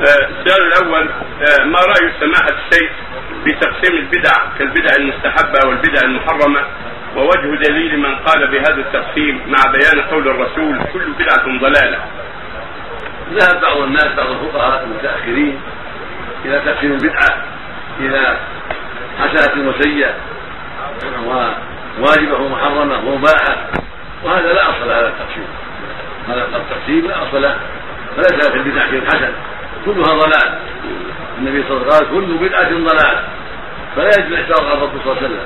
السؤال الأول آه، ما رأي سماحة الشيخ في تقسيم البدع كالبدع المستحبة والبدع المحرمة؟ ووجه دليل من قال بهذا التقسيم مع بيان قول الرسول كل بدعة ضلالة. ذهب بعض الناس بعض الفقهاء المتأخرين إلى تقسيم البدعة إلى حسنة وسيئة وواجبة ومحرمة ومباحة وهذا لا أصل هذا التقسيم. هذا التقسيم لا أصل له فليس في البدع شيء حسن كلها ضلال. النبي صلى الله عليه وسلم قال كل بدعة ضلال. فلا يجوز اعتراض على الرسول صلى الله عليه وسلم.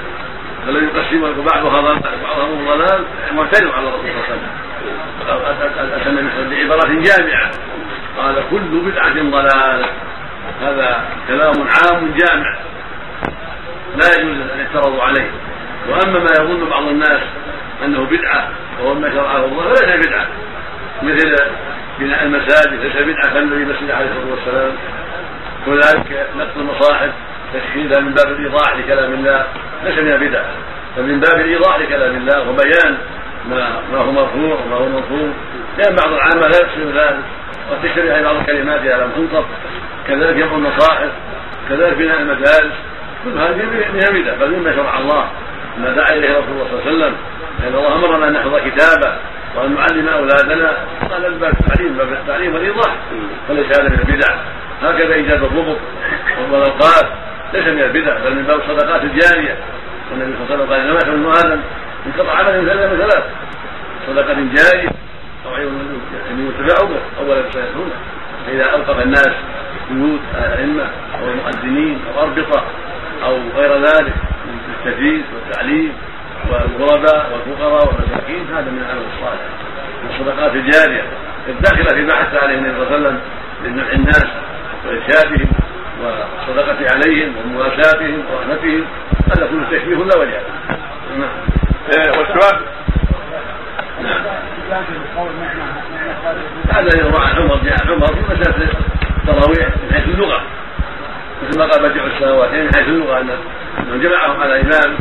فلن يقسم بعضها ضلال بعضها ضلال معترض على الرسول صلى الله عليه وسلم. أتى النبي بعبارات جامعة. قال كل بدعة ضلال. هذا كلام عام جامع. لا يجوز يعترضوا عليه. وأما ما يظن بعض الناس أنه بدعة وهو ما شرعه الله فليس بدعة. مثل بناء المساجد ليس بدعه كالذي مسجد عليه الصلاه والسلام وذلك نقل المصاحف تشكيلها من باب الإيضاح لكلام الله ليس من البدع بل من باب الإيضاح لكلام الله وبيان ما ما هو مرفوع وما هو مرفوع لأن بعض العامة لا يقصد ذلك قد تشتبه بعض الكلمات لم تنطق كذلك يقول المصاحف كذلك بناء المدارس كل هذه من البدع بل مما شرع الله ما دعا إليه رسول الله صلى الله عليه وسلم لأن الله أمرنا أن نحفظ كتابه وأن نعلم أولادنا قال الباب. التعليم باب التعليم والايضاح فليس هذا من البدع. هكذا إيجاد الربط والاوقات ليس من البدع بل من باب الصدقات الجارية. والنبي صلى الله عليه وسلم قال انما ابن آدم انقطع عمل من ثلاث ثلاث. صدقة جارية. أو علم ينتفع به اولا سيكون فإذا اوقف الناس بيوت ائمه أو المؤذنين أو أربطة أو غير ذلك من التدريس والتعليم والغرباء والفقراء والمساكين هذا من العمل الصالح. من الصدقات الجارية. الداخله في بحث عليه النبي صلى الله عليه وسلم لنفع الناس وإرشادهم والصدقة عليهم ومواساتهم ورحمتهم. هذا كله تشبيه لا وجه نعم. إيه، والسؤال؟ نعم. هذا يروى عن عمر جاء عمر في مسألة التراويح من حيث اللغة. مثل ما قال بديع السماوات من حيث اللغة أن جمعهم على إمام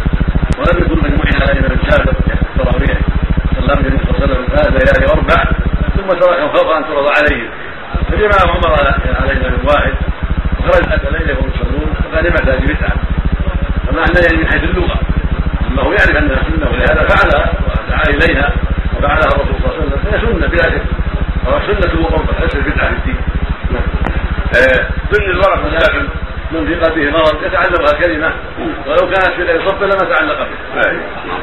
ولم يكن على إمام سابق التراويح صلى النبي صلى الله عليه وسلم. هذا ليالي أربع ثم تركهم خوفا أن ترضى عليهم فجمع عمر على على واحد وخرج اتى ليله وهم يصلون. فقال لما هذه بدعه فمعنى يعني من حيث اللغة. هو يعرف انها سنة ولهذا فعلها ودعا إليها وفعلها الرسول صلى الله عليه وسلم. فهي سنة بلا شك. سنه وقربة ليست بدعه في الدين. نعم ضمن الورق ولكن من قلبه مرض يتعلقها كلمة. ولو كانت في غير صف لما تعلق به.